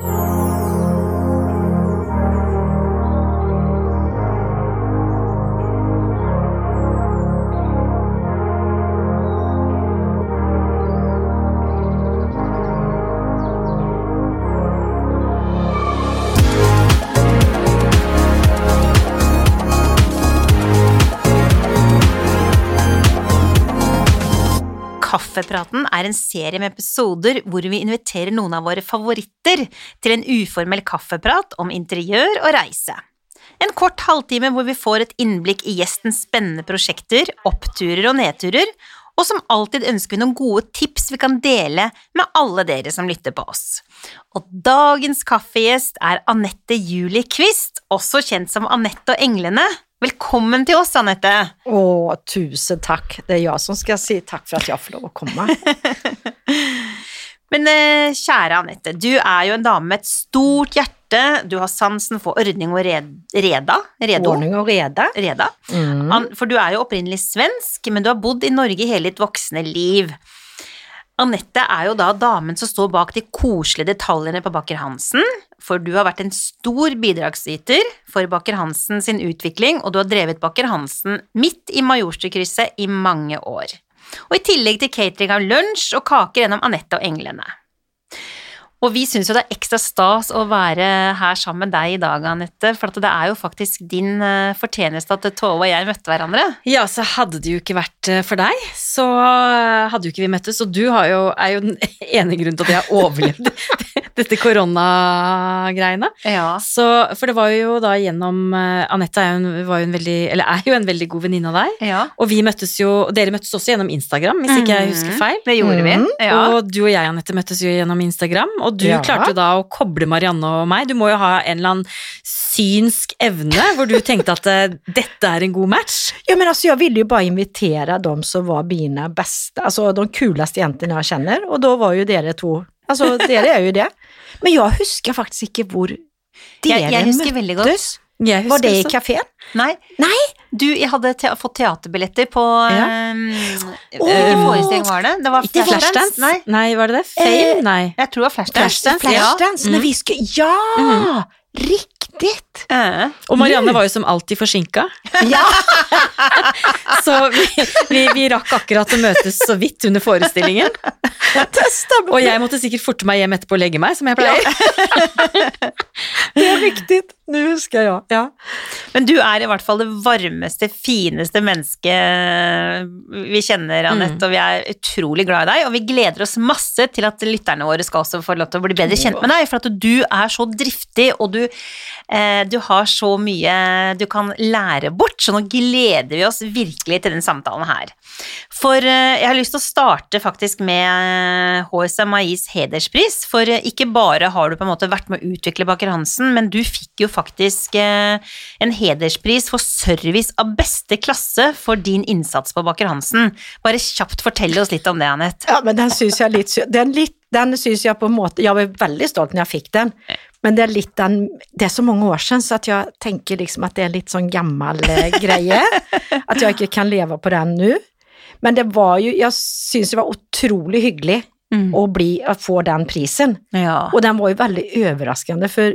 Oh. Kaffepraten er en serie med episoder hvor vi inviterer noen av våre favoritter til en uformell kaffeprat om interiør og reise. En kort halvtime hvor vi får et innblikk i gjestens spennende prosjekter, oppturer og nedturer, og som alltid ønsker vi noen gode tips vi kan dele med alle dere som lytter på oss. Og dagens kaffegjest er Anette Julie Quist, også kjent som Anette og Englene. Velkommen til oss, Anette. Å, tusen takk. Det er jeg som skal si takk for at jeg får lov å komme. Men eh, kjære Anette, du er jo en dame med et stort hjerte. Du har sansen for ordning og red reda. Redo. Ordning og reda. Reda. Mm. For du er jo opprinnelig svensk, men du har bodd i Norge hele ditt voksne liv. Anette er jo da damen som står bak de koselige detaljene på Baker Hansen, for du har vært en stor bidragsyter for Baker Hansen sin utvikling, og du har drevet Baker Hansen midt i Majorstukrysset i mange år. Og i tillegg til catering av lunsj og kaker gjennom Anette og Englene. Og vi syns jo det er ekstra stas å være her sammen med deg i dag, Anette, for at det er jo faktisk din eh, fortjeneste at Tove og jeg møtte hverandre. Ja, så hadde det jo ikke vært eh, for deg, så eh, hadde jo ikke vi møttes. Og du har jo, er jo den ene grunnen til at jeg har overlevd dette koronagreiene. Ja. Så, for det var jo da gjennom eh, Anette er jo en, var jo en veldig, eller er jo en veldig god venninne av deg. ja. Og vi møttes jo, dere møttes også gjennom Instagram, hvis ikke jeg husker feil. Det gjorde vi. Mhm. Ja. Og du og jeg, Anette, møttes jo gjennom Instagram, og du Ja. klarte jo da å koble Marianne og meg. Du må jo ha en eller annen synsk evne, hvor du tenkte at eh, dette er en god match. Ja, men altså, jeg ville jo bare invitere dem som var mine beste, altså de kuleste jentene jeg kjenner, og da var jo dere to, altså dere er jo det. Men jeg husker faktisk ikke hvor dere Jeg, jeg husker veldig godt. møttes. Var det i kafeen? Nei. Nei. Du, jeg hadde te fått teaterbilletter på Ja. um, oh, forestilling var det? Det var Ikke Flashdance? Nei, Nei, var det det? Fame? Eh, Nei. jeg tror det var Flashdance. Flashdance, Flashdance, ja. Mm. skulle, ja, riktigt. Ja. Eh. Og Marianne var jo som alltid forsinka, Ja, så vi, vi, vi rakk akkurat å møtes så vidt under forestillingen. Og jeg måtte sikkert forte meg hjem etterpå og legge meg, som jeg pleier. det är riktigt. Nu husker jeg, Ja. Men du er i hvert fall det varmeste, fineste mennesket vi kjenner, Anette, og vi er utrolig glad i deg, og vi gleder oss masse til at lytterne våre skal også få lov til å bli bedre kjent med deg, for at du er så driftig, og du, eh, du har så mye du kan lære bort, så nå gleder vi oss virkelig til den samtalen her. For eh, jeg har lyst til å starte faktisk med HSMIs hederspris, for eh, ikke bare har du på en måte vært med å utvikle Baker Hansen, men du fikk jo faktisk eh, en hederspris for service av beste klasse for din innsats på Baker Hansen. Bare kjapt fortell oss litt om det, Anette. Ja, men den syns jeg litt Den, litt, den syns jeg på en måte Jeg var veldig stolt når jeg fikk den, men det er litt den Det er så mange år siden, så at jeg tenker liksom at det er litt sånn gammel eh, greie. At jeg ikke kan leve på den nå. Men det var jo Jeg syns det var utrolig hyggelig Mm. å, bli, å få den prisen. Ja. Og den var jo veldig overraskende, for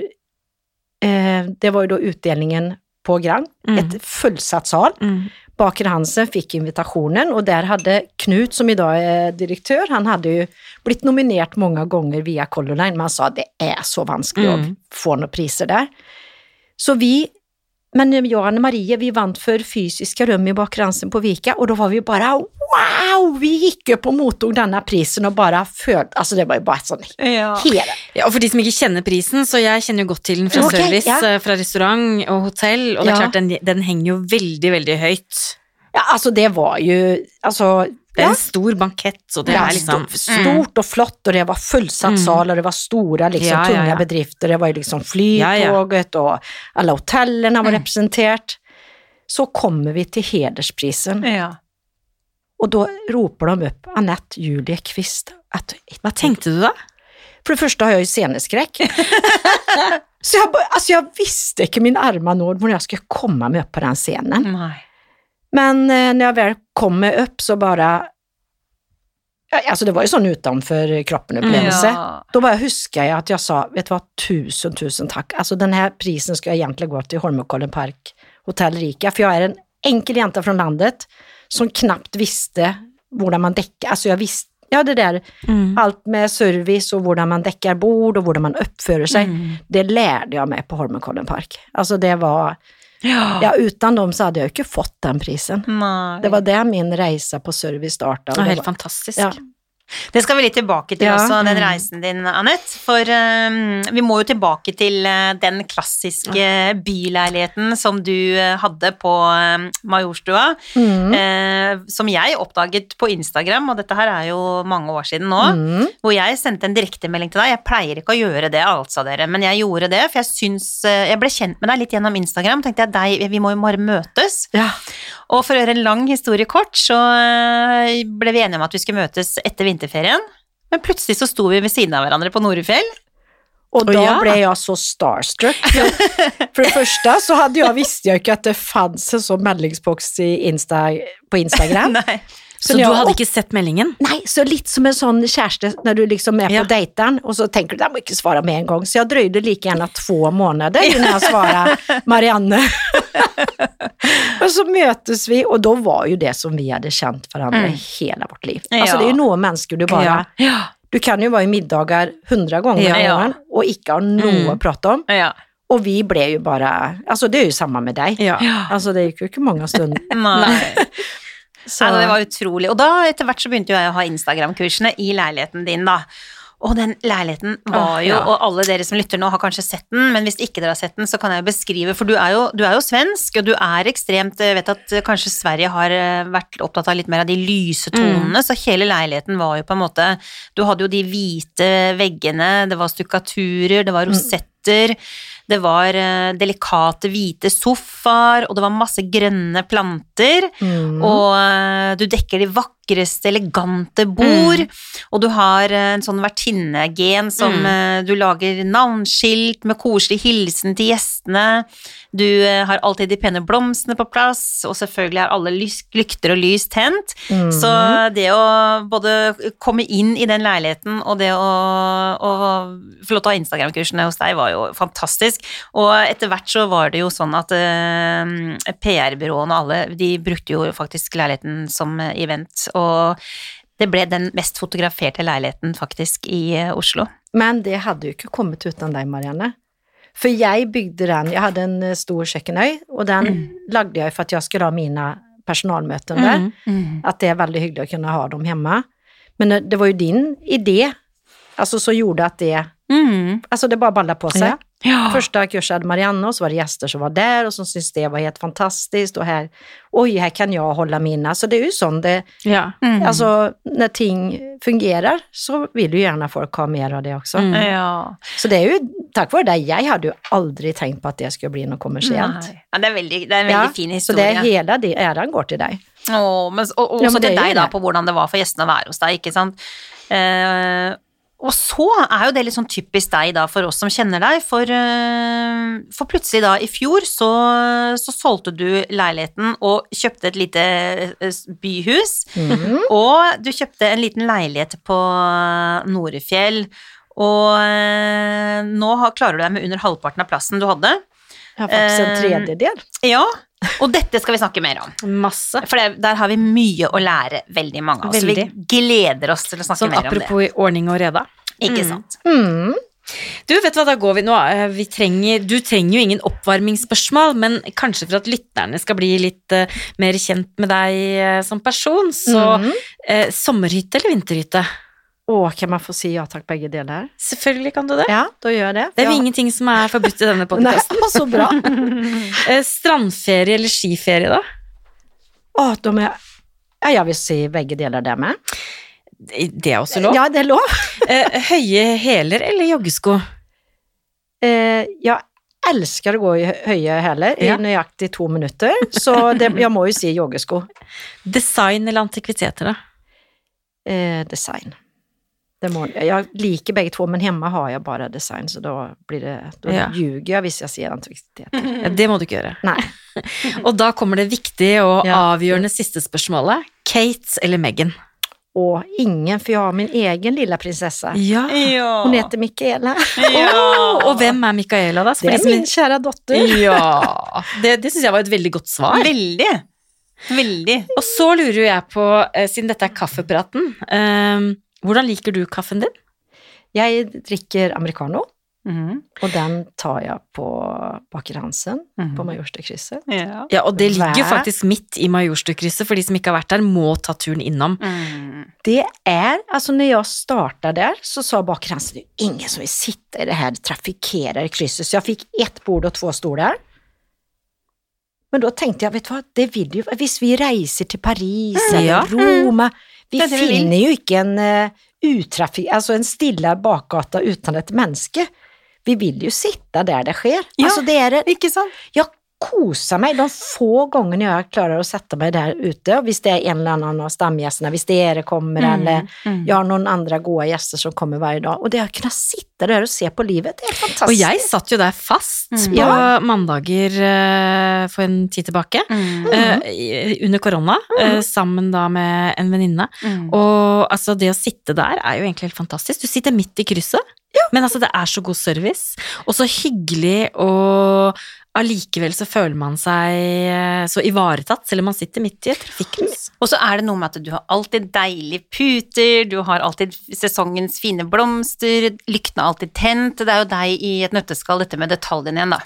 eh, det var jo da utdelingen på Grand. Mm. Et fullsatt sal. Mm. Baker Hansen fikk invitasjonen, og der hadde Knut, som i dag er direktør, han hadde jo blitt nominert mange ganger via Color Line, men han sa det er så vanskelig Mm. å få noen priser der. Så vi, men jeg og Anne Marie, vi vant for fysiske rum i Baker på Vika, og da var vi bare wow! Vi gikk opp og mottok denne prisen og bare følte Altså, det var jo bare sånn Ja. hele Ja, og for de som ikke kjenner prisen, så jeg kjenner jo godt til den fra okay, service, ja. eh, fra restaurant og hotell, og det er Ja. klart, den, den henger jo veldig, veldig høyt. Ja, altså, det var jo Altså Det er en stor bankett, så det ja, er liksom sto- stort og flott, og det var fullsatt Mm. sal, og det var store, liksom, Ja, tunge bedrifter. Det var liksom flytoget, og alle hotellene var Mm. representert. Så kommer vi til hedersprisen, Ja. og da roper de opp Anette Julie Kvist. Hva tenkte du da? For det første har jeg jo sceneskrekk. så jeg, altså, jeg visste ikke min arme nåd hvordan jeg skulle komme meg opp på den scenen. Nei. Men eh, når jeg vel kommer opp, så bare Alltså det var ju sån utanför kroppen upplevelse. Ja. Då bara huskar jag att jag sa, vet du vad, tusen, tusen tack. Alltså den här prisen ska egentligen gå till Holmenkollen Park Hotell Rika, för jag är en enkel jenta från landet som knappt visste hur man däckar. Alltså jag visste, ja det där, Mm. allt med service och hur man däckar bord och hur man uppför sig, Mm. det lärde jag mig på Holmenkollen Park. Alltså det var, Ja. ja utan dem så hade jag ju inte fått den prisen. Nei. Det var där min resa på service startade. Ja, helt fantastisk. Ja. Det skal vi litt tilbake til Ja. også, den Mm. reisen din, Anette. For um, vi må jo tilbake til uh, den klassiske byleiligheten som du uh, hadde på eh, Majorstua. Mm. Uh, som jeg oppdaget på Instagram, og dette her er jo mange år siden nå. Mm. Hvor jeg sendte en direktemelding til deg. Jeg pleier ikke å gjøre det, altså, dere, men jeg gjorde det, for jeg syns Jeg ble kjent med deg litt gjennom Instagram. Tenkte jeg deg, vi må jo bare møtes. Ja. Og for å gjøre en lang historie kort, så ble vi enige om at vi skulle møtes etter vinterferien. Men plutselig så sto vi ved siden av hverandre på Norefjell. Og da oh, ja. ble jeg så starstruck. For det første så hadde jeg, visste jeg ikke at det fanns en sånn meldingsboks i Insta, på Instagram. Nei. Så så du hadde hadde ikke sett meldingen? Nei, så litt som en sånn kjæreste når du liksom er Ja. på dejten og så tenker du, jeg må ikke svare med en gang. Så jeg drøyde like gjerne två måneder innan jeg svarte Marianne. og så møtes vi og da var jo det som vi hadde kjent hverandre Mm. i hela vårt liv. Ja. Altså, det er jo noen mennesker du bare Ja. du kan jo være i middager hundre ganger Ja. om Ja. åren och inte ha noe Mm. å prate om. Ja. Og vi ble jo bare Altså, det er jo samme med deg. Ja. Altså, det gikk jo ikke mange stunder. Nei. Så, Nei, det var utrolig. Og da etter hvert så begynte jeg å ha Instagram-kursene i leiligheten din, da. Og den leiligheten var jo, og alle dere som lytter nå har kanskje sett den, men hvis ikke dere har sett den, så kan jeg beskrive, for du er jo, du er jo svensk, og du er ekstremt Jeg vet at kanskje Sverige har eh, vært opptatt av litt mer av de lyse tonene, så hele leiligheten var jo på en måte Du hadde jo de hvite veggene, det var stukkaturer, det var rosetter. Det var eh, delikate hvite sofaer, og det var masse grønne planter. mm. Og eh, du dekker de vakreste, elegante bord. Og du har eh, en sånn vertinnegen som Mm. eh, du lager navnskilt med koselig hilsen til gjestene. Du eh, har alltid de pene blomstene på plass, og selvfølgelig er alle lykter og lys tent. Mm. Så det å både komme inn i den leiligheten og det å, å få lov til å ha Instagram-kursene hos deg var jo fantastisk. Og etter hvert så var det jo sånn at uh, PR-byråene og alle, de brukte jo faktisk leiligheten som event, og det ble den mest fotograferte leiligheten faktisk i eh, Oslo. Men det hadde jo ikke kommet uten deg, Marianne. For jeg bygde den, Jeg hadde en eh, stor kjøkkenøy, og den Mm. lagde jeg for at jeg skulle ha mine personalmøter der. Mm. Att det er veldig hyggelig å kunne ha dem hjemme. Men eh, det var jo din idé, altså, som gjorde at det, Mm. alltså det bare balla på seg. Ja. Ja. Första kursen hade Marianne och så var det gäster som var där och som syntes det var helt fantastiskt och här, oj, här kan jag hålla mina. Så det är ju sånt det, Ja. Mm. alltså när ting fungerar så vill ju gärna folk ha mer av det också. Mm. ja. Så det är ju tack vare det, jag hade ju aldrig tänkt på att det skulle bli något kommersiellt. Nei. ja, det er, veldig, det er en veldig Ja, fin Så det historie. er hele det, æren går til deg. Åh, men, og, og Ja, men det til er jo deg, da, på hvordan det var for gjestene å være hos deg, ikke sant. Eh, og så er jo det litt sånn typisk deg, da, for oss som kjenner deg, for, eh, for plutselig da, i fjor, så, så solgte du leiligheten og kjøpte et lite eh, byhus, Mm. og du kjøpte en liten leilighet på Norefjell, og eh, nå har, klarer du deg med under halvparten av plassen du hadde. Har faktisk en Eh, tredjedel. Ja, og dette skal vi snakke mer om. Masse. For det, der har vi mye å lære, veldig mange av oss. Så Veldig. vi gleder oss til å snakke Sånn mer om det. apropos ordning og reda. Ikke Mm. sant? Mm. Du, vet hva, da går vi nå. eh, Vi trenger, du trenger jo ingen oppvarmingsspørsmål, men kanskje for at lytterne skal bli litt uh, mer kjent med deg uh, som person, så Mm. uh, sommerhytte eller vinterhytte? Å, kan man få si ja takk begge deler? Selvfølgelig kan du det. Ja, da gjør jeg det. Det er jo Ja. ingenting som er forbudt i denne podkasten. så bra. Strandferie eller skiferie, da? Å, da må jeg Ja, jeg vil si begge deler det med. Det er også lov. Ja, det er lov. Eh, høye hæler eller joggesko? Eh, jeg elsker å gå i høye hæler i nøyaktig to minutter, så det, jeg må jo si joggesko. Design eller antikviteter, da? Eh, design. Det må, jeg liker begge to, men hjemme har jeg bare design, så da blir det Da Ja. ljuger jeg hvis jeg sier antikviteter. Ja, det må du ikke gjøre. Nei. Og da kommer det viktige og Ja. avgjørende siste spørsmålet. Kate eller Meghan? Och ingen, för jag har min egen lilla prinsessa. Ja. Ja. Hon heter Mikaela. ja. Og hvem er Micaela, da? For Det er är min kära dotter. Ja. Det, det syns jeg var et veldig godt svar. Veldig. Veldig. Og så lurer jo jeg på, eh, siden dette er kaffepraten, eh, hvordan liker du kaffen din? Jeg drikker americano Mhm. och den tar jeg på Baker Hansen Mhm. på Majorstukrysset. Ja. Ja, og det ligger jo faktisk midt i Majorstukrysset, for de som ikke har vært der, må ta turen innom. Mm. Det er Altså, når jeg starta der, så sa Baker Hansen, det er ingen som vil sitte i det her trafikkerer krysset. Så jeg fikk ett bord og två stoler. Men da tenkte jeg, vet du hva, det vil jo Hvis vi reiser til Paris Ja. eller Roma, vi er finner jo ikke en uh, utrafik, Altså en stille bakgata uten et menneske. Vi vill ju sitta där det sker. Ja. Alltså det är det, Ikke sant? jag koser meg de få gangene jeg klarer å sette meg der ute. hvis det er en eller annen av stamgjestene, hvis det kommer, kommer eller Mm. jeg har noen andre gode gjester som kommer hver dag. Og det å kunne sitte der og se på livet, det er fantastisk. Og jeg satt jo der fast Mm. på Ja. mandager uh, for en tid tilbake, Mm. uh, under korona, uh, sammen da med en venninne. Mm. Og altså, det å sitte der er jo egentlig helt fantastisk. Du sitter midt i krysset, men altså, det er så god service, og så hyggelig, og allikevel så føler man seg så ivaretatt, selv om man sitter midt i et trafikkryss. Og så er det noe med at du har alltid deilige puter, du har alltid sesongens fine blomster, lyktene alltid tent. Det er jo deg i et nøtteskall, dette med detaljene igjen, da.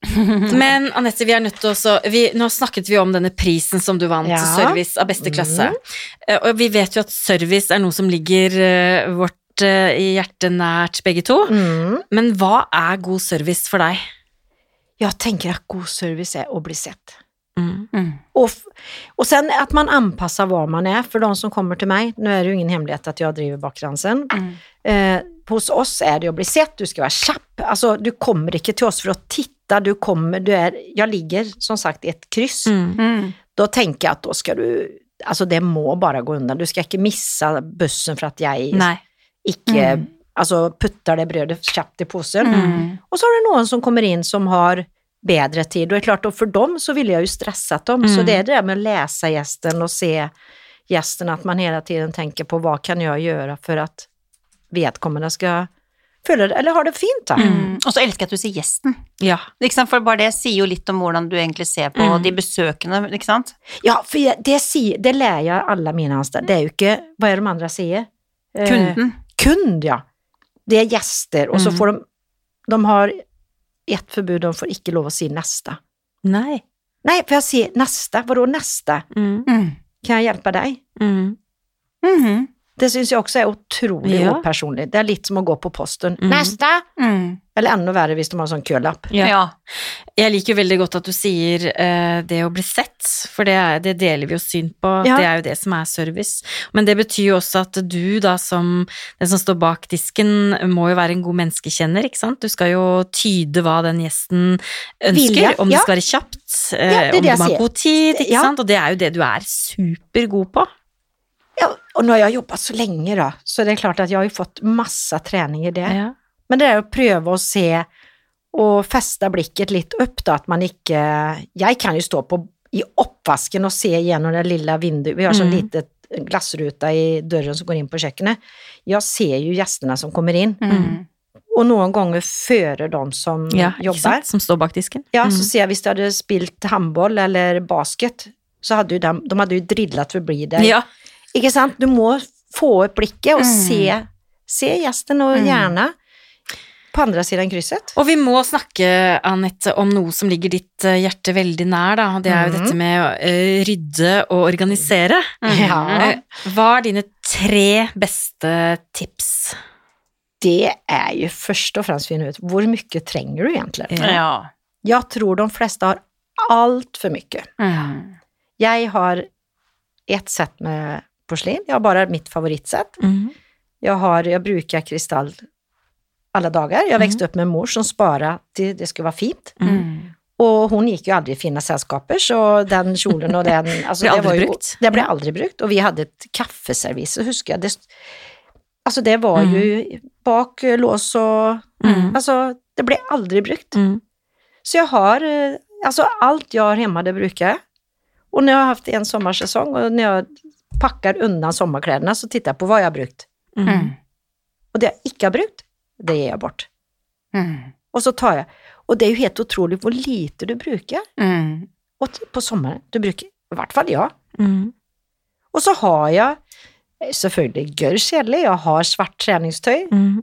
Men Anette, vi er nødt til også vi, Nå snakket vi om denne prisen som du vant, Ja. service av beste klasse. Mm. Og vi vet jo at service er noe som ligger uh, vårt uh, i hjertet nært begge to. Mm. Men hva er god service for deg? Jeg tenker at god service er å bli sett. Mm. Mm. Og, och sen at man anpasser var man er, for de som kommer til meg Nå er det jo ingen hemmelighet at jeg driver bakgrensen. Mm. Eh, hos oss är det å bli sett, du skal være kjapp. Altså, du kommer ikke til oss for å titte, du kommer, du er, Jeg ligger som sagt i et kryss. Mm. Mm. Då tänker jag att då ska du, Altså, det må bare gå undan. Du skal ikke missa bussen for at jeg Nei. ikke Mm. altså, puttar det brødet kjapt i posen. Mm. Och så har du noen som kommer inn som har bedre tid. Og det är klart, och för dem så ville jeg jo stresset dem. Så Mm. det er det med å lese gjesten og se gjesten, at man hele tiden tenker på hva kan jeg gjøre for att vedkommende skal føle det, eller har det fint da. Mm. Og så elsker jeg at du sier gjesten. Ja. Ikke sant? For bare det sier jo litt om hvordan du egentlig ser på Mm. de besøkende, ikke sant? Ja, for jeg, det, sier, det lär jag alle mine ansatte. Det er jo ikke Hva er det de andre sier? Kunden. Eh, Kunden. kund, ja. Det er gjester, og så Mm. får de, de har ett forbud, de får ikke lov å si 'neste'. Nei. Nei, for jeg sier 'neste'. Hva da 'neste'? Mm. Kan jeg hjelpe deg? Mm. Mhm. Det syns jeg også er utrolig Ja. upersonlig. Det er litt som å gå på posten. Mm. Neste! Mm. Eller enda verre hvis de har en kølapp. Ja. Ja. Jeg liker jo veldig godt at du sier uh, det å bli sett, for det, er, det deler vi jo syn på. Ja. Det er jo det som er service. Men det betyr jo også at du, da, som den som står bak disken, må jo være en god menneskekjenner, ikke sant? Du skal jo tyde hva den gjesten ønsker, Vilja, om ja. det skal være kjapt, uh, Ja, det om det jeg de har god tid, ikke Ja. sant? Og det er jo det du er supergod på. Ja, og når jeg har jobba jobbat så lenge, da, så det är klart at jeg har jo fått masse trening i det. Ja. Men det er å prøve å se og feste blikket litt opp, da, at man ikke Jeg kan jo stå på, i oppvasken og se gjennom det lille vinduet. Vi har sånn Mm. litet glassruta i døren som går inn på kjøkkenet. Jeg ser jo gjestene som kommer inn. Mm. Og noen ganger fører de som ja, sant? Som står bak disken. Ja, Mm. så ser hvis de hadde spilt håndball eller basket, så hadde jo de, de hade ju å bli dig. Ja. Ikke sant? Du må få opp blikket og Mm. se, se gjesten og Mm. gärna på andre siden krysset. Og vi må snakke, Anette, om noe som ligger ditt eh, hjerte veldig nær, da. Det er jo mm. dette med å eh, rydde og organisere. Ja. Eh, Hva er dine tre beste tips? Det er jo først og fremst å finne ut, hvor mye trenger du egentlig? Ja. Jeg tror de fleste har altfor mye. mycket. Mm. Jeg har ett sett med porslin, jag har bara mitt favoritsätt. Mm. Jag, har, jag brukar kristall alla dagar. Jag växte upp med en mor som sparade till det skulle vara fint. Mm. Og hun gikk jo aldri i fine selskaper, så den kjolen og den... altså, Ble det aldri var jo, brukt. Det ble aldri brukt. Og vi hadde et kaffeservise, husker jeg. Det, altså, det var jo bak, lås og Mm. Altså, det ble aldri brukt. Mm. Så jeg har, Altså, alt jeg har hemma det bruker jeg. Og når jeg har hatt en sommersesong, og når jag packar undan sommarkläderna så tittar jag på vad jag har brukt. Mm. Og det jeg ikke har brukt, det ger jeg bort. Mm. Og så tar jeg Og det er jo helt utrolig hvor lite du bruker. Mm. Og på sommaren, du bruker i hvert fall ja. Mm. Och så har jag eh, selvfølgelig gørr kjedelig, jeg har svart treningstøy, Mm.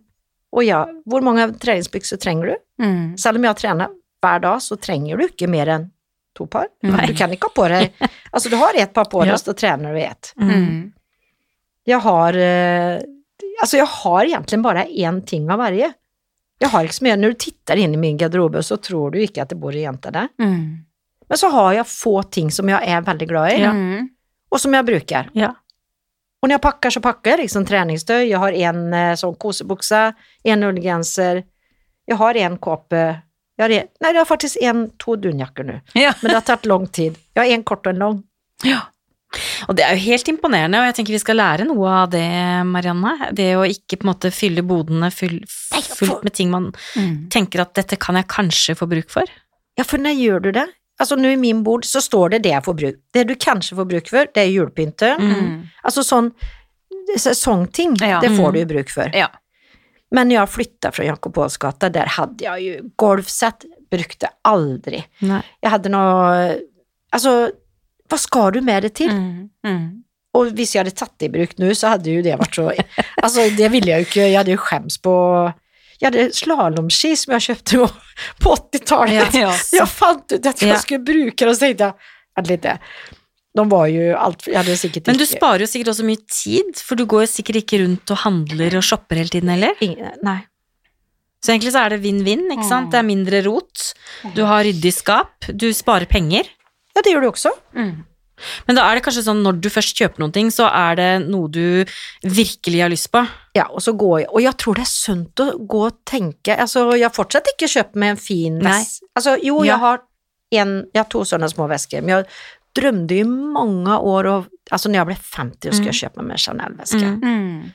og ja, hvor mange treningsbukser trenger du? Mm. Selv om jeg trener hver dag, så trenger du ikke mer enn to par. Nei. Du kan ikke ha på deg, altså du har ett par på deg, og så trener du i ett. Mm. Jeg har, eh, altså jeg har egentlig bare én ting av hver. Jeg har ikke så mye, når du titter inn i min garderobe, så tror du ikke at det bor en jente der. Mm. Men så har jeg få ting som jeg er veldig glad i, ja. og som jeg bruker. Ja. Og når jeg pakker, så pakker jeg liksom treningstøy. Jeg har en sånn kosebukse, en ullgenser, jeg har en kåpe, jag har en, nei, jeg har faktisk en, to dunjakker nå, Ja. Men det har tatt lang tid. Jeg har en kort og en lang. ja. Og det er jo helt imponerende, og jeg tenker vi skal lære noe av det, Marianne. Det å ikke på en måte fylle bodene full, fullt med ting man Mm. tenker at dette kan jeg kanskje få bruk for. Ja, for når gjør du det? Altså nå i min bord så står det det jeg får bruk. Det du kanskje får bruk for, det er julepynte. Mm. Altså sånn sesongting, Ja. det får Mm. du jo bruk for. Ja. Men när jag flyttade från Jakob Pauls gata, där hade jag ju golfset, brukte aldrig. Nei. Jag hade något, alltså vad ska du med det till? Mm. Mm. Og hvis jeg hadde tatt det i bruk nu så hadde jo det vært så, Altså, det ville jeg jo ikke. Jeg hadde jo skjems på, Jeg hadde slalåmski som jeg kjøpte på- på 80-talet. Ja. jeg fant ut at jeg Ja. skulle bruke det og så tenkte jeg Vent lite, de var ju allt, jag sikkert ikke... Men du sparer jo sikkert også mye tid, for du går jo sikkert ikke rundt og handler og shopper hele tiden heller. Ingen, nej. Så egentlig så er det vinn-vinn, ikke sant. Det er mindre rot, du har ryddig skap, du sparer penger. Ja, det gjør du også. Mm. Men da er det kanskje sånn når du først kjøper noen ting, så er det noe du virkelig har lyst på. Ja, og så går jeg Og jeg tror det er sunt å gå og tenke Altså, jeg har fortsatt ikke kjøpt meg en fin Nej. Altså, jo, Ja. jeg har en, Jeg har to sånne små vesker, men jag drömde i mange år och, Altså, når jeg ble 50 så skulle jeg kjøpe meg en Chanel-veske. Mm.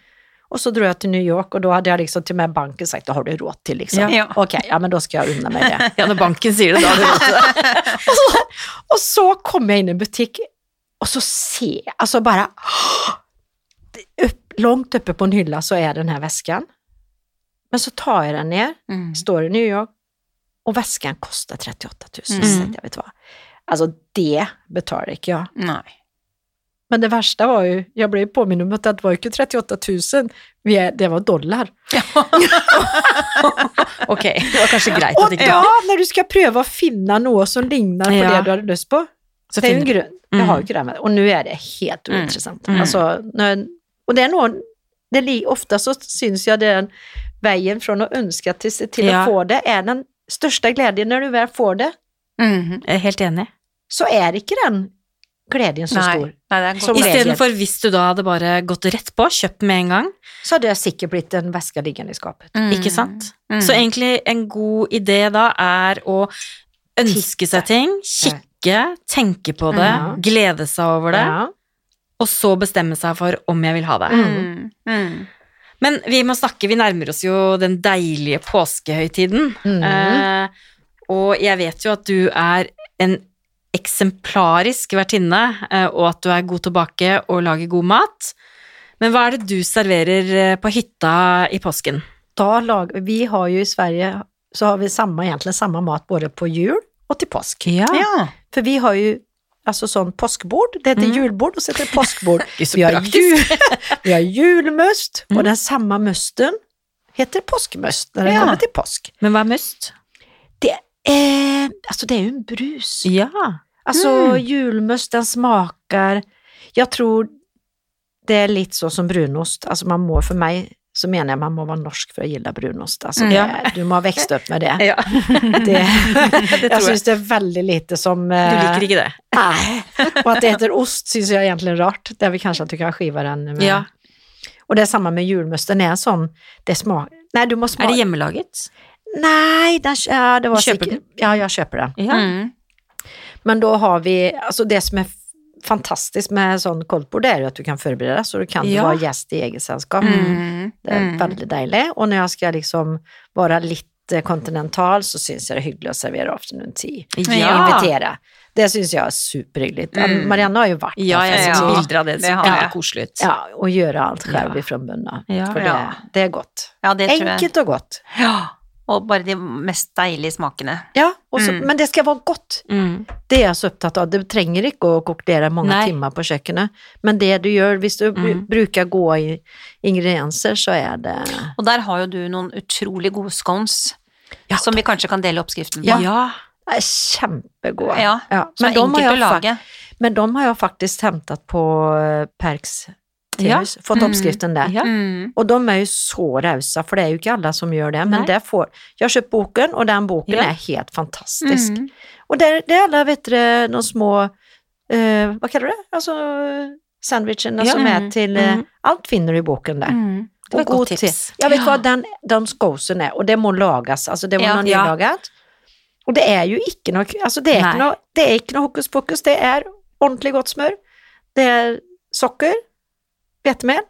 Og så dro jeg til New York og da hadde jeg liksom til meg banken sagt, da har du råd til, liksom. Ja. Ja. Ja men da skal jeg unne meg det. Ja, når banken sier det, da har du råd til det. og, så, og så kom jeg inn i en butikk, og så ser jeg Altså bare opp, Langt oppe på en hylle så er den her väskan. Men så tar jeg den ned, Mm. står i New York og vesken koster 38 000. Mm. Så jeg, vet du vad? Alltså det betaler ikke jeg. Nei. Men det verste var jo, jeg ble påminnet om at det var ikke inte 38 000, vi är- det var dollar. Ja. Ok, det var kanskje greit at ikke ja, når du skal prøve å finne noe som ligner på Ja. det du hadde lyst på. Så det er jo en grunn. Mm. Jag Mm. har jo ikke det med. Og nå er det helt uinteressant. Mm. Altså, når, og det er noen det Ofte så syns jeg den veien fra å ønske til, til Ja. å få det er den største gleden når du väl får det. Mm. Jeg er helt enig. Så er ikke den gleden så Nei. stor. Nei, det Som Istedenfor hvis du da hadde bare gått rett på, kjøpt med en gang, Så hadde det sikkert blitt en veske liggende i skapet. Mm. ikke sant? Mm. Så egentlig en god idé da er å ønske seg ting, kikke, tenke på det, Ja. glede seg over det, Ja. og så bestemme seg for om jeg vil ha det. Mm. Mm. Men vi må snakke, vi nærmer oss jo den deilige påskehøytiden. Mm. Eh, og jeg vet jo at du er en eksemplarisk vertinne, eh, og at du er god tilbake og lager god mat. Men hva er det du serverer eh, på hytta i påsken? Da lager, vi har jo i Sverige så har vi samme, egentlig samme mat både på jul og til påsk. Ja. För vi har jo altså sånn påskbord, det heter Mm. julbord og så heter det påskbord. Det vi, har jul, vi har julmust Mm. og den samme musten heter påskemust når den Ja. kommer til påsk. Men hva er must? Är, alltså det är ju en brus. Ja. Alltså Mm. julmust den smakar, jag tror det är lite så som brunost, alltså man må, för mig så mener jeg man må være norsk for å gille brunost. Altså, Mm. det, du må ha vokst opp med det. ja. det Det jeg. syns det er veldig lite som... Du eh, liker ikke det? Nei. Og at det heter ost syns jeg egentlig er rart. Det er vel kanskje at du kan skive den med. Ja. Og det er samme med julmust. Den er sånn det smak... Nei, du måste Er det hjemmelaget? Nej, den, ja, det var sikkert, köper säkert... Ja, jeg kjøper den. Ja. Mm. Men da har vi, Altså, det som er fantastisk med sånn koldtbord, det er jo at du kan förbereda så du kan Ja. være gjest i eget selskap. Mm. Det er Mm. väldigt deilig. Og når jeg skal liksom være litt kontinental, så syns jeg det er hyggelig å servere afternoon tea. Ja. Invitere. Det syns jeg er superhyggelig. Mm. Marianne har jo vært Ja, jeg Ja, sett ja. bilder av det. Det Det har kjempekoselig ut. Ja, og gjøre alt selv Ja. ifra bunnen. Ja. For det, Ja. det er godt. Ja, det tror jeg. Enkelt og godt. Ja. Og bare de mest deilige smakene. Ja, også, Mm. men det skal være godt. Mm. Det er jeg så opptatt av. Det trenger ikke å kokkelere mange Nei. timer på kjøkkenet, men det du gjør, hvis du Mm. bruker gode ingredienser, så er det Og der har jo du noen utrolig gode scones. Ja. Som vi kanskje kan dele oppskriften på. Ja. Ja. det er kjempegode. Ja, Så Men, de har å jeg lage. men de har jeg faktisk hentet på eh, Perks Ja. fått Mm. oppskriften der. Ja. Mm. Og de er jo så rausa, for det er jo ikke alle som gjør det. Men Nei. det får, jeg har kjøpt boken, og den boken Ja. er helt fantastisk. Mm. Og det, det er alle, vet dere, noen små eh, Hva kaller du det? Altså sandwichene Ja. som er Mm. til eh, Mm. Alt finner du i boken der. Mm. Det var godt god tips. te. Jeg vet Ja. hva den, de skåsen er, og det må lages. Altså, det må Ja. Ja. nylaget. Og det er jo ikke noe Altså, det er ikke noe, det er ikke noe hokus pokus. Det er ordentlig godt smør. Det er sukker, hvetemel,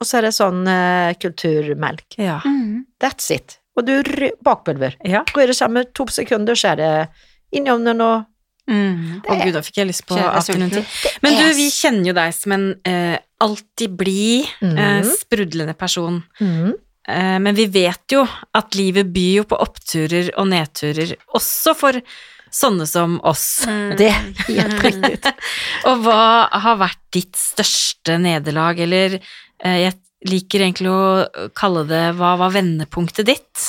og så er det sånn uh, kulturmelk. Ja. Mm. That's it. Og du bakpulver. ja. Går det sammen to sekunder, så er det inn i ovnen og Mm. Å gud, da fikk jeg lyst på afternoon tea. Men du, vi kjenner jo deg som en eh, alltid blid, eh, Mhm. sprudlende person. mm. Eh, men vi vet jo at livet byr jo på oppturer og nedturer, også for sånne som oss. Mm. Det er helt riktig. Og hva har vært ditt største nederlag, eller eh, jeg liker egentlig å kalle det hva var vendepunktet ditt?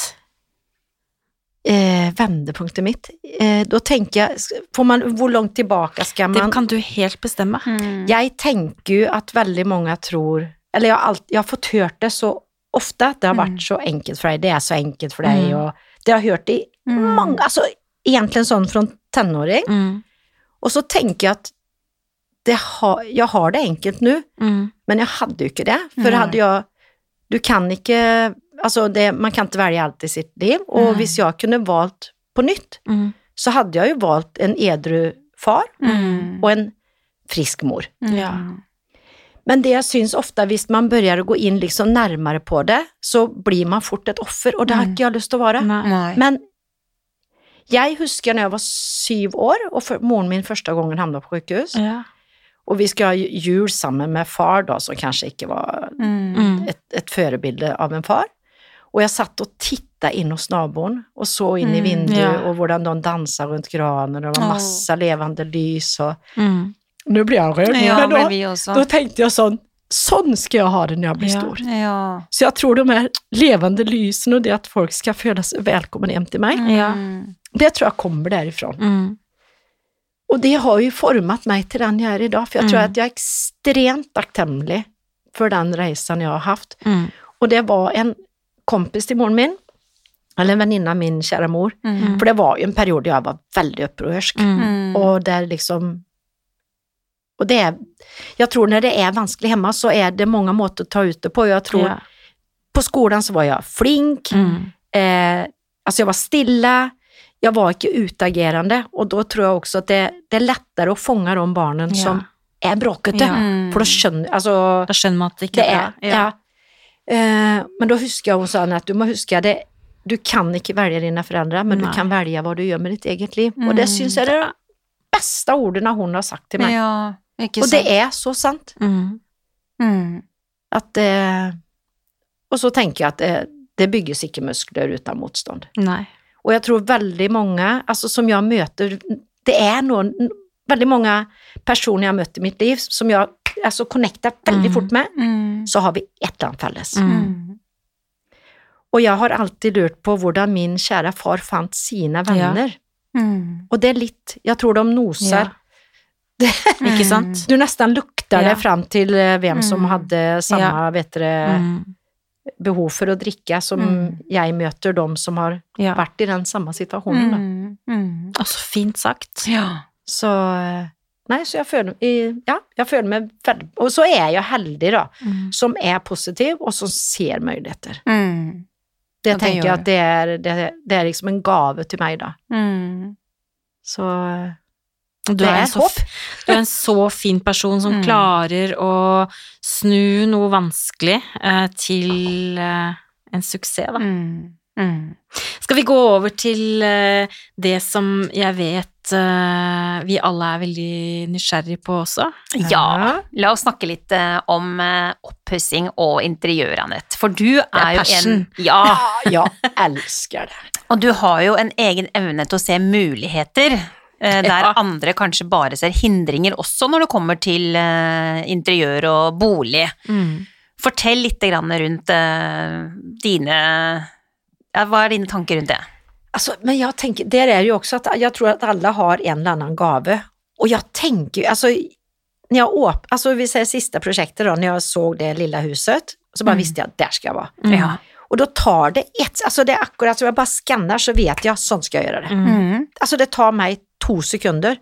Eh, vendepunktet mitt. Eh, da tenker jeg får man, Hvor langt tilbake skal man Det kan du helt bestemme. Mm. Jeg tenker jo at veldig mange tror Eller jeg har, alt, jeg har fått hørt det så ofte at det har vært Mm. så enkelt for deg. Det er så enkelt for deg, Mm. og det har jeg hørt i Mm. mange Altså egentlig en sånn fra tenåring. Mm. Og så tenker jeg at det har, jeg har det enkelt nå, Mm. men jeg hadde jo ikke det. For mm. hadde jeg Du kan ikke Altså, det, man kan ikke velge alt i sitt liv. Og hvis jeg kunne valgt på nytt, Mm. så hadde jeg jo valgt en edru far Mm. og en frisk mor. Mm. Ja. Men det jeg syns ofte, hvis man begynner å gå inn liksom nærmere på det, så blir man fort et offer, og det har ikke jeg lyst til å være. Nei. Men jeg husker når jeg var syv år, og moren min første gangen havna på sykehus, Ja. og vi skulle ha jul sammen med far, da, som kanskje ikke var Mm. Et, et forbilde av en far. Og jeg satt og titta inn hos naboen, og så inn i Mm, vinduet, ja. og hvordan de dansa rundt granen, og det var masse masse levende lys, og Mm. Nå blir jeg rørt, Ja, men da, da tenkte jeg sånn Sånn skal jeg ha det når jeg blir Ja. stor. Ja. Så jeg tror de her levende lysene og det at folk skal føle seg velkommen hjem til meg, Ja. Mm. Det tror jeg kommer derifra. Mm. Og det har jo formet meg til den jeg er i dag, for jeg tror Mm. at jeg er ekstremt takknemlig for den reisen jeg har hatt. Mm. Og det var en kompis til moren min, eller en venninne av min kjære mor, Mm. for det var jo en periode jeg var veldig opprørsk, Mm. Mm. og der liksom Og det er Jeg tror når det er vanskelig hjemme, så er det mange måter å ta ut det på. Jeg tror Ja. På skolen så var jeg flink, Mm. eh, altså jeg var stille, jeg var ikke utagerende, og da tror jeg også at det, det er lettere å fange de barna Ja. som er bråkete, Ja. Mm. for da skjønner Altså, Da skjønner man at det ikke det er det. bra. ja. Uh, Men da husker jeg hun sa at du må huske det, du kan ikke velge dine foreldre, men Nei. du kan velge hva du gjør med ditt eget liv. Og det Mm. syns jeg er de beste ordene hun har sagt til meg. Ja, Og det er så sant. Mm. Mm. At uh, Og så tenker jeg at det, det bygges ikke muskler uten motstand. Nei. Og jeg tror veldig mange, altså som jeg møter Det er noen Veldig mange personer har møtt i mitt liv, som jeg altså connecter veldig Mm. fort med, Mm. så har vi et eller annet felles. Mm. Og jeg har alltid lurt på hvordan min kjære far fant sine venner. Mm. Og det er litt Jeg tror de noser Ikke sant? Du nesten lukter Ja. det fram til eh, hvem som Mm. hadde samme Ja. vet dere, Mm. Behov for å drikke, som Mm. jeg møter dem som har Ja. vært i den samme situasjonen. da. Mm. Mm. Å, fint sagt. Ja. Så Nei, så jeg føler, ja, jeg føler meg veldig Og så er jeg heldig, da, Mm. som er positiv, og som ser muligheter. Mm. Det det tenker jeg at det er, det, det er liksom en gave til meg, da. Mm. Så Du er, en så, du er en så fin person som Mm. klarer å snu noe vanskelig eh, til eh, en suksess, da. Mm. Mm. Skal vi gå over til eh, det som jeg vet eh, vi alle er veldig nysgjerrig på også? Ja, la oss snakke litt eh, om uh, oppussing og interiør, Anette. For du er, er jo passion. en Ja, Ja, jeg elsker det. og du har jo en egen evne til å se muligheter. Eh, Der Ja. andre kanskje bare ser hindringer også når det kommer til eh, interiør og bolig. Fortell litt grann rundt eh, dine ja, Hva er dine tanker rundt det? Altså, men jeg tenker, det er jo også at jeg tror at alle har en eller annen gave. Og jeg tenker altså, när jag åp, alltså vi ser siste prosjektet, da, når jeg så det lille huset, så bare Mm. visste at der skal jeg være Ja. Och då tar det ett, alltså det är akkurat som jag bara skannar så vet jag, sånn skal jeg gjøre det. Mm. Alltså det tar meg to sekunder.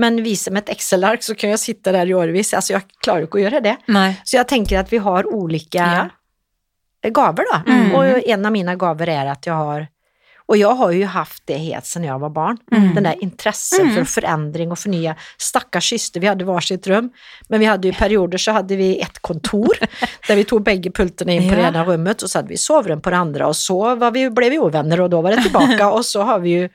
Men viser med et Excel-ark så kan jeg sitte der i årevis, alltså jag klarar inte å gjøre det. Nei. Så jeg tenker at vi har olika gaver då. Mm. Och en av mine gaver er at jeg har, och jag har ju haft det helt sedan jag var barn, Mm. den där intressen Mm. för förändring och förnya. Stackars syster, vi hade varsitt rum, men vi hade ju perioder så hade vi ett kontor där vi tog bägge pulterna in på det ene ena rummet och så hade vi sovrum på det andra och så var vi, blev vi ovänner och då var det tillbaka och så har vi ju,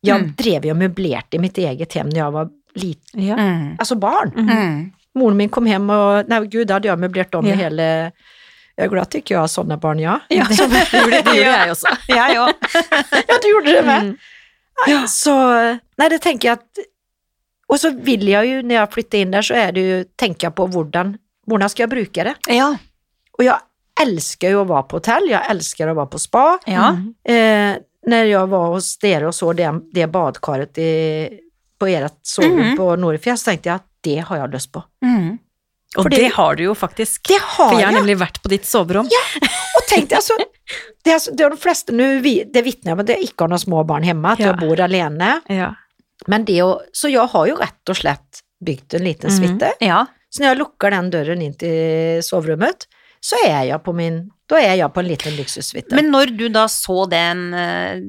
jag Mm. drev ju och möblerat i mitt eget hem när jag var liten, Ja. Mm. alltså barn. Mm. Moren min kom hjem, og nei, gud, da hadde jeg møblert om Ja. i hela, er glad at ikke jeg har sånne barn, ja. Ja. Det gjorde, det gjorde jeg også. Jeg òg. ja, du gjorde det med. Mm. Ja. Så, Nei, det tenker jeg at Og så vil jeg jo, når jeg flytter inn der, så er det jo, tenker jeg på hvordan, hvordan skal jeg bruke det? Ja. Og jeg elsker jo å være på hotell, jeg elsker å være på spa. ja. Eh, når jeg var hos dere og så det, det badkaret i, på ert sovrum Mhm. på Norefjell, så tenkte jeg at det har jeg lyst på. Mm. Og Fordi- det har du jo faktisk. Det har For jeg har nemlig vært på ditt soverom. Ja, og tenk deg, altså. det er, det er de fleste, nu det vitner jeg om at jeg ikke har noen små barn hjemme, at Ja. jeg bor alene. Ja. Men det å- så jeg har jo rett og slett bygd en liten Mhm. suite. ja. Så når jeg lukker den døren inn til soverommet, så er jeg på min, då er jeg på en liten lyxhussuite. Men når du da så den,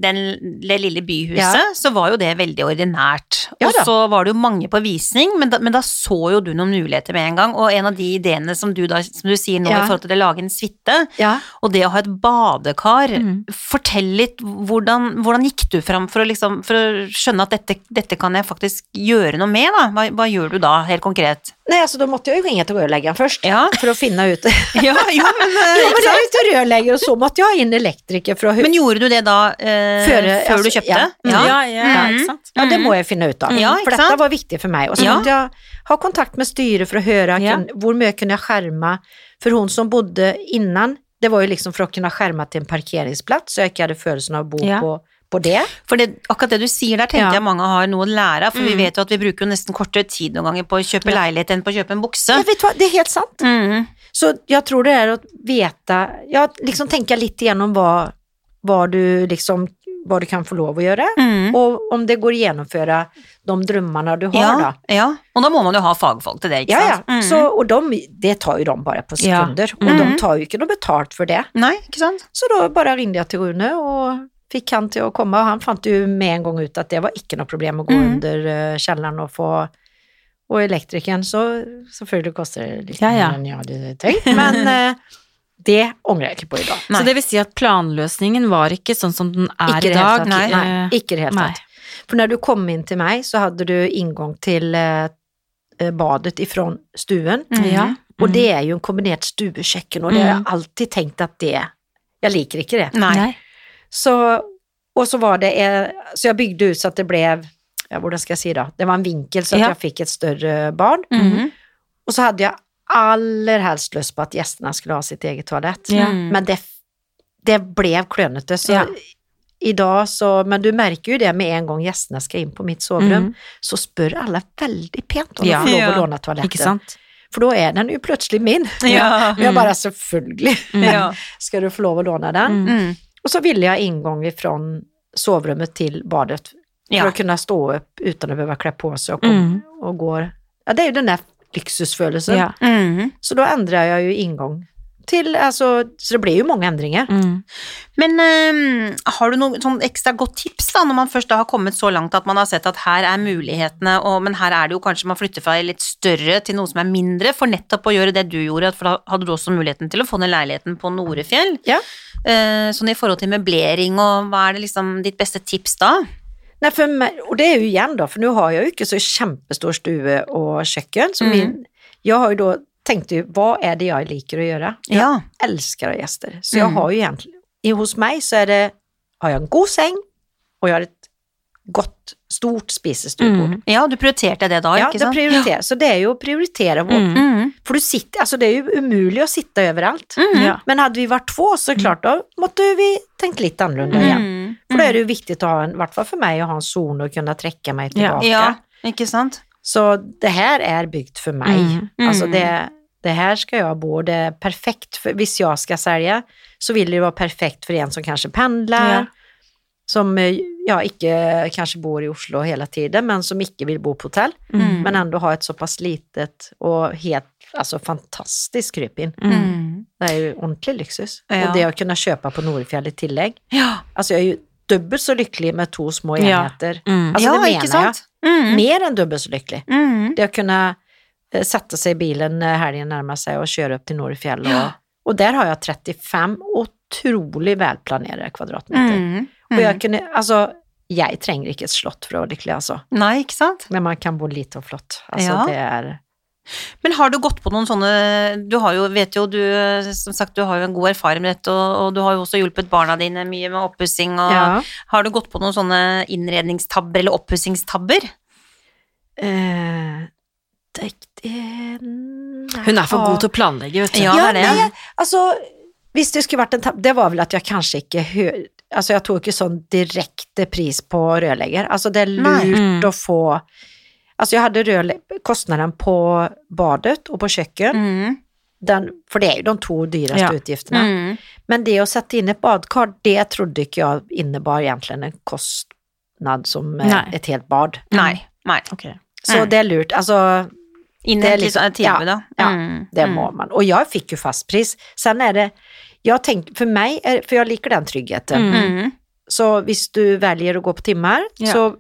den det lille byhuset, Ja. så var jo det veldig ordinært. Ja og så var det jo mange på visning, men da, men da så jo du noen muligheter med en gang. Og en av de ideene som du, da, som du sier nå Ja. i forhold til å lage en suite, ja. og det å ha et badekar, Mm. fortell litt hvordan, hvordan gikk du fram for å, liksom, for å skjønne at dette, dette kan jeg faktisk gjøre noe med, da? Hva, hva gjør du da, helt konkret? Nei, altså da måtte jeg jo ringe til rørleggeren først, Ja, å finne finna ut. ja jo, men, eh, jo, men det rørlegger, och så måtte jeg ha inn elektriker för att... men gjorde du det da eh, Før- før du altså, kjøpte? ja. Ja, ja, ja, ikke sant? Ja, det Mm. må jeg finne ut av. Ja, dette var viktig for meg. Og så Ja. jeg ha kontakt med styret for å høre Ja. hvor mye kunne jeg skjerme, for hun som bodde innan, det var jo liksom for å kunne skjerme til en parkeringsplats så jeg ikke hadde følelsen av å bo Ja. på, på det. For det, akkurat det du sier der, tenker Ja. jeg mange har noe å lære av. For vi Mm. vet jo at vi bruker jo nesten kortere tid noen ganger på å kjøpe Ja. leilighet enn på å kjøpe en bukse. Jeg vet hva, det er helt sant. Mm. Så jag tror det är att veta, ja, liksom tänka lite igenom vad, vad, du liksom, vad du kan få lov å gjøre, Mm. og om det går å gjennomføre de drømmene du har Ja, da. ja, og da må man jo ha fagfolk til det, ikke Ja, ja. sant? Mm. Så, og de, det tar jo de bare på Ja. sekunder. Och Mm. de tar jo ikke noe betalt for det. Nei, ikke sant? Så da bare ringde jeg til Rune og fikk han til å komme, og han fant jo med en gang ut at det var ikke noe problem å gå Mm. under kjelleren og få och elektrikeren, så selvfølgelig koster det litt Ja, ja. mer enn jeg hadde tenkt, Men eh, det angrer jeg ikke på idag. Nei. Så det vil si at planløsningen var ikke sånn som den er Ikke i dag? tatt. Nei. Nei, ikke i det helt Nei. tatt. For når du kom inn til meg, så hadde du inngang til eh, badet ifrån stuen. Mm. Ja. Och det er jo en kombinert stuekjøkken, og det har jeg alltid tenkt at det, Jeg liker ikke det. Nei. Nei. Så, og så var det, eh, så jeg bygde ut så at det blev, ja, hvordan skal jeg si det? det var en vinkel så att Ja. jeg fikk et større barn. Mm. Och så hadde jeg aller helst lyst på at gjestene skulle ha sitt eget toalett. Mm. Men det, det ble klønete. Så Ja. idag så, men du merker jo det med en gang gjestene skal inn på mitt sovrum, Mm. så spør alle veldig pent om Ja. de får lov å låne toalettet. For då är den jo plutselig min. Ja. jeg bare bara selvfølgelig Ja. ska du få lov å låne den. Mm. Mm. Så ville jeg inngang fra sovrummet til badet för Ja. att kunna stå upp utan att behöva klä på sig och, Mm. och gå. Ja, det är ju den där lyxusfølelsen. Ja. Mm. Så da endrer jeg jo inngang til altså, så det ble jo mange endringer. Mm. Men um, har du noe sånn ekstra godt tips da, når man først da har kommet så langt at man har sett at her er mulighetene, og, men her er det jo kanskje man flytter fra litt større til noe som er mindre, for nettopp å gjøre det du gjorde, for da hadde du også muligheten til å få ned leiligheten på Norefjell. Ja. Uh, sånn i forhold til møblering, og hva er det liksom ditt beste tips da? För mig, och det er jo igjen, da, for nå har jeg jo ikke så kjempestor stue og kjøkken, Så Mm. min, jag har jo da tenkt jo, hva er det jeg liker å gjøre? Jeg Ja. elsker å ha gjester, Så jeg Mm. har jo egentlig hos meg så er det, har jeg en god seng, og jeg har et godt, stort spisestuebord. Mm. Ja, du prioriterte det da, Ja, ikke det sant? prioriterar. Så det er jo å prioritere vår Mm. For du sitter, Altså, det er jo umulig å sitte overalt. Mm. Ja. Men hadde vi vært två så klart, da måtte vi tänkt litt annorlunda igen. Mm. da er är det jo viktig å ha en, i hvert fall for meg, å ha en zon og kunne trekke meg tilbake. Ja, ikke sant? Så det her er bygd for meg. Mm. Mm. Altså det, det her skal jeg bo, det er perfekt For, hvis jeg skal selge, så vil det være perfekt for en som kanskje pendler, Ja. som eh, ja, ikke kanskje bor i Oslo hele tiden, men som ikke vil bo på hotell, Mm. men enda ha et såpass litet og helt, alltså fantastisk krypinn. Mm. Det er jo ordentlig luksus. Ja. Og det å kunne kjøpe på Norefjell i tillegg Ja, Altså, jeg er jo dubbelt så lykkelig med to små Ja. enheter. Mm. Altså, ja det ikke sant? Mm. Mer enn dubbelt så lykkelig. Mm. Det å kunne sette seg i bilen helgen nærmer seg, og kjøre opp til Norefjäll. Og, Ja. och där har jeg 35 utrolig velplanerte kvadratmeter. Mm. jeg kunne Altså jeg jag trenger ikke et slott for å være lykkelig, altså. Nei, ikke sant? Men man kan bo lite og flott. Altså, Ja. det er Men har du gått på noen sånne Du har jo, vet jo, du som sagt, du har jo en god erfaring med dette, og, og du har jo også hjulpet barna dine mye med oppussing, og ja. har du gått på noen sånne innredningstabber eller oppussingstabber? Eh, det, Hun er for god til å planlegge, vet du. Ja, Ja, det er det. nei, altså, hvis det skulle vært en tabbe det var vel at jeg kanskje ikke hør... altså jeg tok ikke sånn direkte pris på rørlegger. Altså det er lurt Mm. å få, altså jeg hadde rørle, kostnaden på badet og på kjøkken, Mm. den, for det er jo de to dyreste Ja. utgiftene. Mm. Men det å sette inn et badekar, det trodde ikke jeg innebar egentlig en kostnad som eh, Nei. et helt bad. Nei. Nei. Okay. Så Mm. det er lurt. Altså, er litt liksom- sånn tilbud, da. ja, Mm. Det Mm. må man. Og jeg fikk jo fastpris. Sen er det jeg tenker, For meg, er, for jeg liker den tryggheten. Mm. Mm. Så hvis du velger å gå på timer, Ja. så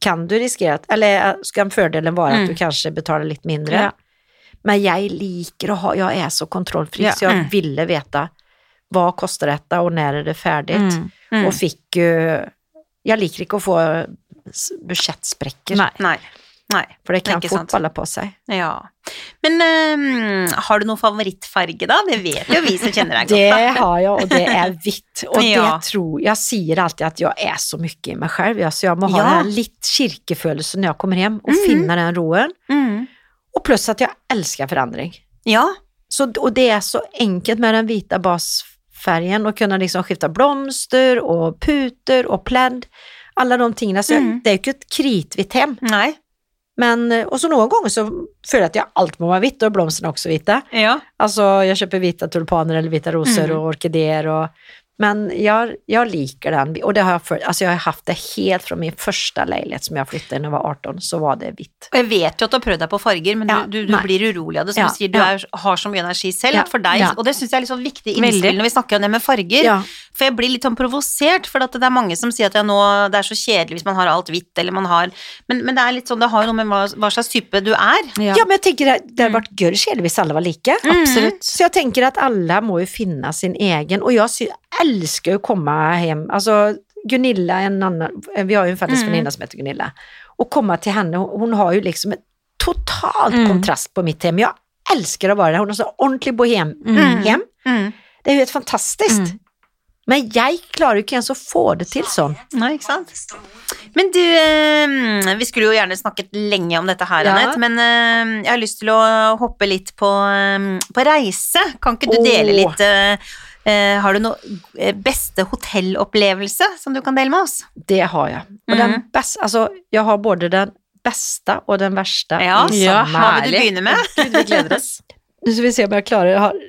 kan du risikere at Eller skal fordelen være Mm. at du kanskje betaler litt mindre. Ja. Men jeg liker å ha Jeg er så kontrollfri, Ja. så jeg Mm. ville vite hva koster dette, og når er det ferdig. Mm. Mm. Og fikk jo Jeg liker ikke å få budsjettsprekker, Nei. Nei. Nei. for det kan sant. på seg. Ja. Men um, har du noen favorittfarge, da? Det vet jo vi som kjenner deg Det godt. da. har jeg, og det er hvitt. Og Ja. det tror Jeg sier alltid at jeg er så mye i meg selv, ja, så jeg må ha Ja. den litt kirkefølelse når jeg kommer hjem, og mm. finne den roen. Mm. Og pluss at jeg elsker forandring. Ja. Så, og det er så enkelt med den hvite basfargen å kunne liksom skifte blomster og puter og pledd. Alle de tingene. Så Mhm. det er jo ikke et krithvitt hjem. Nei. Men, eh, og så noen ganger så føler jeg at jeg alt må være hvitt, og blomstene også hvite. Ja. Altså, jeg kjøper hvite tulpaner eller hvite roser Mm. og orkideer og Men jeg, jeg liker den, og det har jeg, for, altså jeg har hatt det helt fra min første leilighet som jeg flyttet inn da jeg var 18, så var det hvitt. Og jeg vet jo at du har prøvd deg på farger, men Ja, du, du, du blir urolig av det. Som Ja, du sier, du er, har så mye energi selv Ja, at for deg, ja. og det syns jeg er litt sånn viktig Veldig. innspill når vi snakker om det med farger. Ja. For jeg blir litt sånn provosert, for at det er mange som sier at nå, det er så kjedelig hvis man har alt hvitt, eller man har Men, men det er litt sånn, det har noe med hva, hva slags type du er. Ja. Ja, men jeg tenker det, det hadde vært gørr kjedelig hvis alle var like. Mm. Absolutt. Så jeg tenker at alle må jo finne sin egen, og jeg sy- elsker jo å komme hjem. Altså, Gunilla, en annen, vi har jo en felles Mm. venninne som heter Gunilla, å komme til henne, hun, har jo liksom en totalt Mm. kontrast på mitt hjem. Jeg elsker å være der, hun har så ordentlig bohem Mm. hjem. Mm. Det er jo helt fantastisk. Mm. Men jeg klarer jo ikke ens å få det til sånn. Nei, ikke sant? Men du, eh, vi skulle jo gjerne snakket lenge om dette her, Ja. Anette, men eh, jeg har lyst til å hoppe litt på, eh, på reise. Kan ikke du dele litt eh, Har du noe eh, beste hotellopplevelse som du kan dele med oss? Det har jeg. Og mm. den beste, altså, jeg har både den beste og den verste Ja, ja, Hva vil du begynne med? Gud, vi gleder oss. Nå skal vi se om jeg klarer det. Har-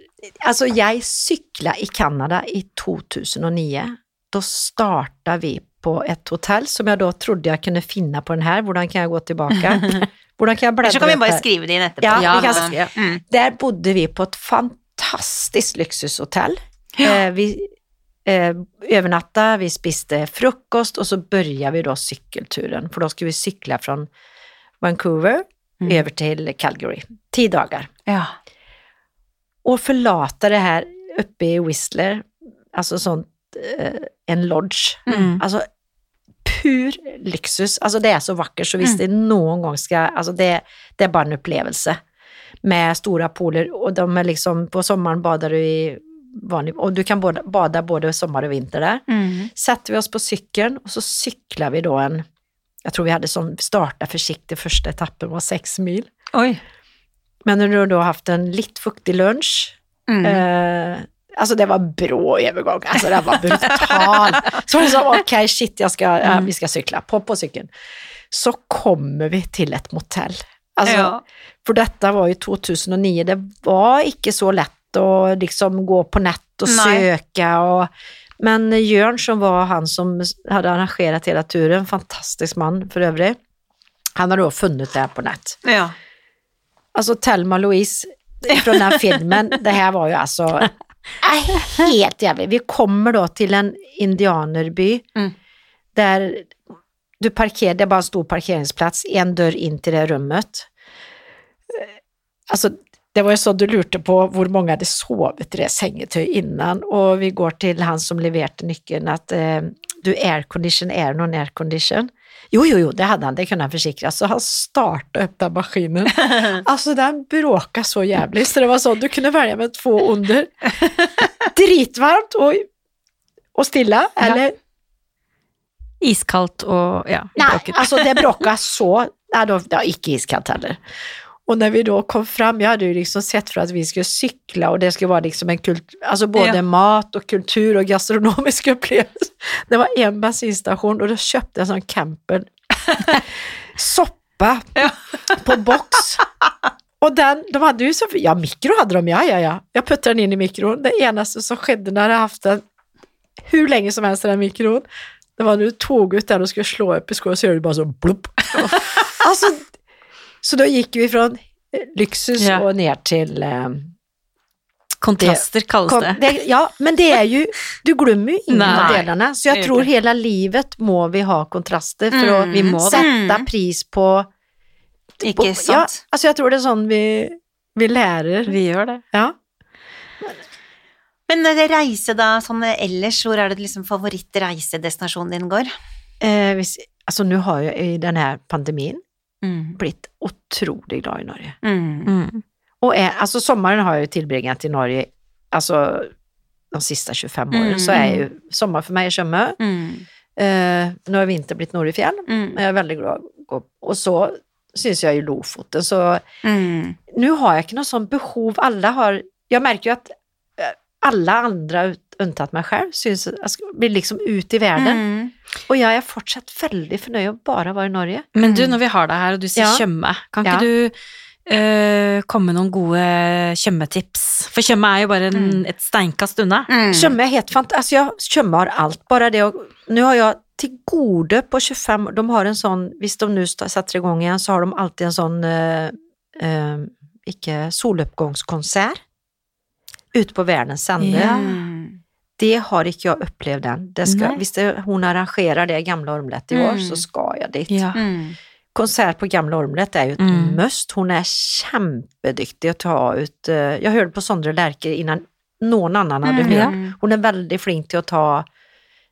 Alltså jag cyklade i Kanada i 2009. Da starta vi på et hotell som jeg da trodde jeg kunne finne på den her. Hvordan kan jeg gå tilbake? Hvordan kan jeg bladre så kan vi bare skrive det inn etterpå. Ja, Ja, Mm. Där bodde vi på et fantastisk lyxushotell. Eh, vi eh, övernattade, vi spiste frukost och så började vi då cykelturen, för då skulle vi cykla från Vancouver Mm. över till Calgary. Tio dagar. Ja. Och förlata det här uppe i Whistler, alltså sånt, eh, en lodge. Mm. Alltså pur luksus. Altså, det er så vakkert, så hvis det noen gang skal altså det, det er bare en opplevelse Med store poler, og de er liksom, på sommeren bader du i vanlig, Og du kan bada, bada både sommar og vinter der. Mm. Sätter vi oss på sykkelen, og så cyklar vi da en, Jeg tror vi hadde som starta forsiktig, første etappen var seks mil. Oi. Men når du då haft en litt fuktig lunsj Mm. Eh, Altså, det var bra overgang. Altså, det var brutal. Så hun sa, ok, shit, jag ska, ja, Mm. vi skal cykla, på på sykkelen. Så kommer vi til et motell. Altså, ja. For dette var i 2009, det var ikke så lätt att liksom gå på nett och Nei. söka. Och, men Jørn, som var han som hadde arrangert hele turen, fantastisk man for øvrig, han har da funnet det på nett. ja. Alltså Thelma Louise fra den filmen, det her var jo alltså äh, helt jævlig. Vi kommer da til en indianerby Mm. der du parker, det er bare en stor parkeringsplats, en dør in til det rummet. Altså, Alltså det var jo sånn du lurte på hvor mange hadde sovet i sengetøy innan og vi går til han som leverte nyckeln at eh, du aircondition, er det noen aircondition? Jo, jo, jo, det hadde han, det kunne han forsikre. Så han starta opp den maskinen. Altså, den bråkade så jævlig, så det var sånn du kunne velge med två under. Dritvarmt og, og stille, eller Iskaldt og ja, Nei, bråket. altså, det bråkade så. Nei, då, det var ikke iskallt heller. Och när vi då kom fram, jag hade ju liksom sett för att vi skulle cykla och det skulle vara liksom en kult, alltså både Ja. mat och kultur och gastronomisk upplevelse. Det var en bensinstation och då köpte jag en sån camper soppa Ja. på box. Och den, de hade ju så, ja mikro hade de, ja ja ja. Jag puttade den in i mikron. Det enaste som skedde när jag haft den hur länge som helst i den mikron, det var när du tog ut den och skulle slå upp i skålen så gjorde du bara så blopp. alltså, så da gikk vi fra luksus lyxus Ja. og ned til Eh, Kontraster kalles det. det, ja, men det er jo du glemmer jo ingen av delene. Så jeg tror hele livet må vi ha kontraster for Mm, å vi må sette Mm. pris på... på Ikke ja, sant? jeg tror det er sånn vi, vi lærer. Vi gjør det. Ja. Men reise da, sånn ellers, hvor er det liksom favorittreisedestinasjonen din går? Eh, hvis, altså, nu har jo i denne här pandemin Mm. blitt utrolig glad i Norge. Mm. Mm. Och är, alltså sommaren har jag ju tillbringat i Norge, alltså de sista 25 åren, Mm. så är ju sommar för mig i Tjøme. Mm. Eh, nu har vinter blivit Norefjell, Mm. men jag är väldigt glad. Och så syns jag ju Lofoten, så Mm. nu har jag inte något sånt behov. Alla har, jag märker ju att alle alla andra unntatt meg jag blir liksom ut i verden. Mm. Og jeg er fortsatt veldig fornøyd med bare å være i Norge. Men du, Mm. når vi har deg her, og du sier Ja. Tjøme, kan Ja. ikke du øh, komme med noen gode Tjøme-tips? For Tjøme er jo bare en, Mm. et steinkast unna. Mm. Tjøme är helt fant... Altså, jeg tjømmer har bare Bara det å Nå har jeg til gode på 25, de har en sånn Hvis de nå setter i gang igjen, så har de alltid en sånn øh, øh, Ikke soloppgangskonsert ute på Værnes sände. Ja. Det har ikke jag upplevt än. Det ska, visst det, hon arrangerar det i Gamla Ormlet i år Mm. så ska jag dit. Ja. Mm. Konsert på Gamla Ormlet er jo et Mm. must. Hun er kjempedyktig å ta ut, Jeg jag hörde på Sondre Lerche innan noen annen hadde Mm. hørt. Hun er veldig flink til å ta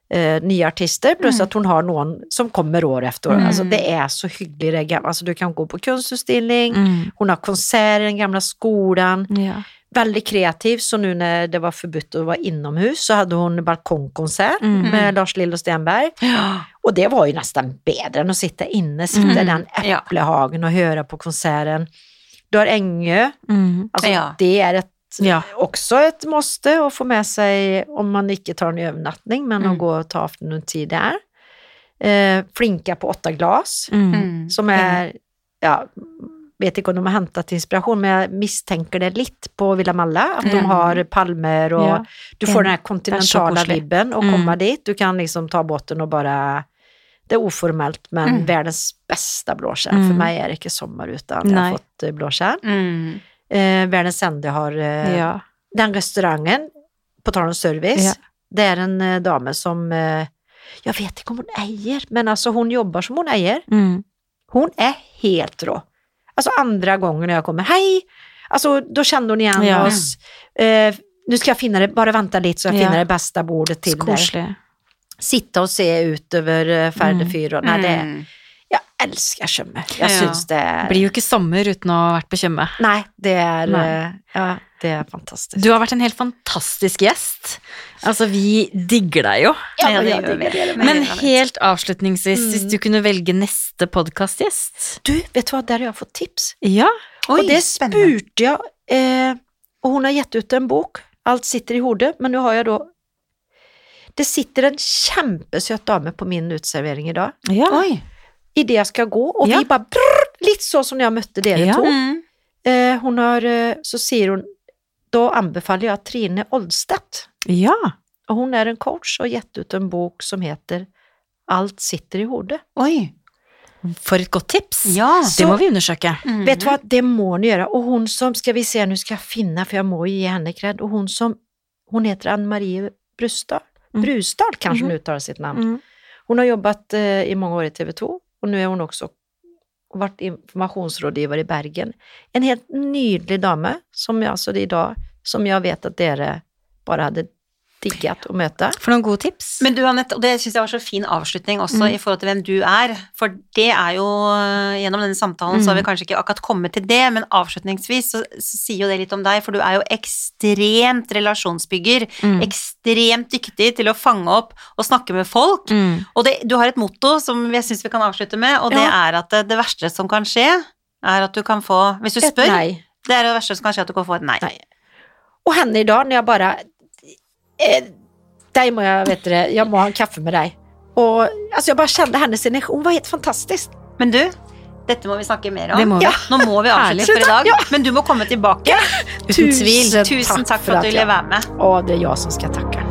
eh, nye artister plus Mm. hun hon har noen som kommer år etter år. Mm. Altså, det er så hyggelig. det altså, du kan gå på kunstutstilling, Mm. hon har konsert i den gamla skolen. Ja. Väldigt kreativ, så nå når det var forbudt å være innomhus, så hadde hun balkongkonsert Mm. med Lars Lille och Stenberg. Ja. Og det var jo nesten bedre enn å sitte inne, sitte i Mm. den Ja. og høre på konserten. Du har Engø. Mm. Altså, Ja. det er et, Ja. också ett måste å få med seg, om man ikke tar en overnatting, men Mm. att gå og ta afternoon-tid der. Eh, flinka på åtta glas, Mm. Mm. som er ja, vet ikke om de har hentet inspiration, men jeg mistenker det litt på Villa Malla, At de Mm. har palmer og Ja. du får den koselig. vibben och Mm. dit. Du kan liksom ta båten og bare det er uformelt, men Mm. verdens beste blåskärm. Mm. For meg er det ikke sommer uten jeg har fått eh, blåskärm. Mm. Eh, verdens ende har eh, Ja. den restaurangen, på tal om service, Ja. det er en eh, dame som eh, Jeg vet ikke om hun eier, men altså hun jobber som hun eier. Mm. Hun er helt rå. Altså andra gången jeg kommer, hei! Altså, da kjente hun igjen Ja. oss. Eh, nu ska jag finna det, bara vänta litt så jeg Ja. finner det bästa bordet til deg. dig. Sitta og se utover uh, Ferdefyr. Nei, det, Mm. jeg elsker Tjøme. Jeg Ja. syns det er Blir jo ikke sommer uten å ha vært på Tjøme. Nei, det er Nei. eh, Ja, det er fantastisk. Du har vært en helt fantastisk gjest. Altså, vi digger deg jo. Ja, Ja, det ja, gjør vi. Men helt avslutningsvis, Mm. hvis du kunne velge neste podkastgjest Du, vet du hva, der jeg har fått tips. Ja. Oi, og det spennende. spurte jeg eh, Og hun har gitt ut en bok, Alt sitter i hodet, men nå har jeg da Det sitter en kjempesøt dame på min uteservering i dag, ja. Oi. idet jeg skal gå, og Ja. vi bare brrr, Litt sånn som jeg møtte dere Ja. to. Mm. Eh, hun har eh, Så sier hun Da anbefaler jeg Trine Oldstedt. ja. Og hun er en coach og har gitt ut en bok som heter Alt sitter i hodet. Oi. For et godt tips. Ja. Det må vi undersøke. Mm. Vet du hva, det må ni gjøre. Og hun som, skal vi se, nå skal jeg finne, for jeg må gi henne kred, og hun som, hun heter Anne Marie Brustad. Mm. Brustad, kanskje mm. hun uttaler sitt navn. Mm. Hun har jobbet eh, i mange år i TV 2, og nå er hun også vært informasjonsrådgiver i Bergen. En helt nydelig dame, som jeg, altså, i dag, som jeg vet at dere bare hadde digget å møte. For noen gode tips. Men du, Anette, og det syns jeg var så fin avslutning også Mm. i forhold til hvem du er. For det er jo Gjennom denne samtalen så har vi Mm. kanskje ikke akkurat kommet til det, men avslutningsvis så, så sier jo det litt om deg, for du er jo ekstremt relasjonsbygger. Mm. Ekstremt dyktig til å fange opp og snakke med folk. Mm. Og det, du har et motto som jeg syns vi kan avslutte med, og det Ja. er at det, det verste som kan skje, er at du kan få Hvis du spør, det er det verste som kan skje, at du kan få et nei. Nei. Og henne i dag, når jeg bare eh, Deg må jeg, vet dere, jeg må ha en kaffe med deg. Og altså, jeg bare kjente hennes energi. Hun var helt fantastisk. Men du, dette må vi snakke mer om. Må. Ja. Nå må vi avslutte for i dag, men du må komme tilbake. Uten tvil. Tusen takk for at du ville være med. Og det er jeg som skal takke.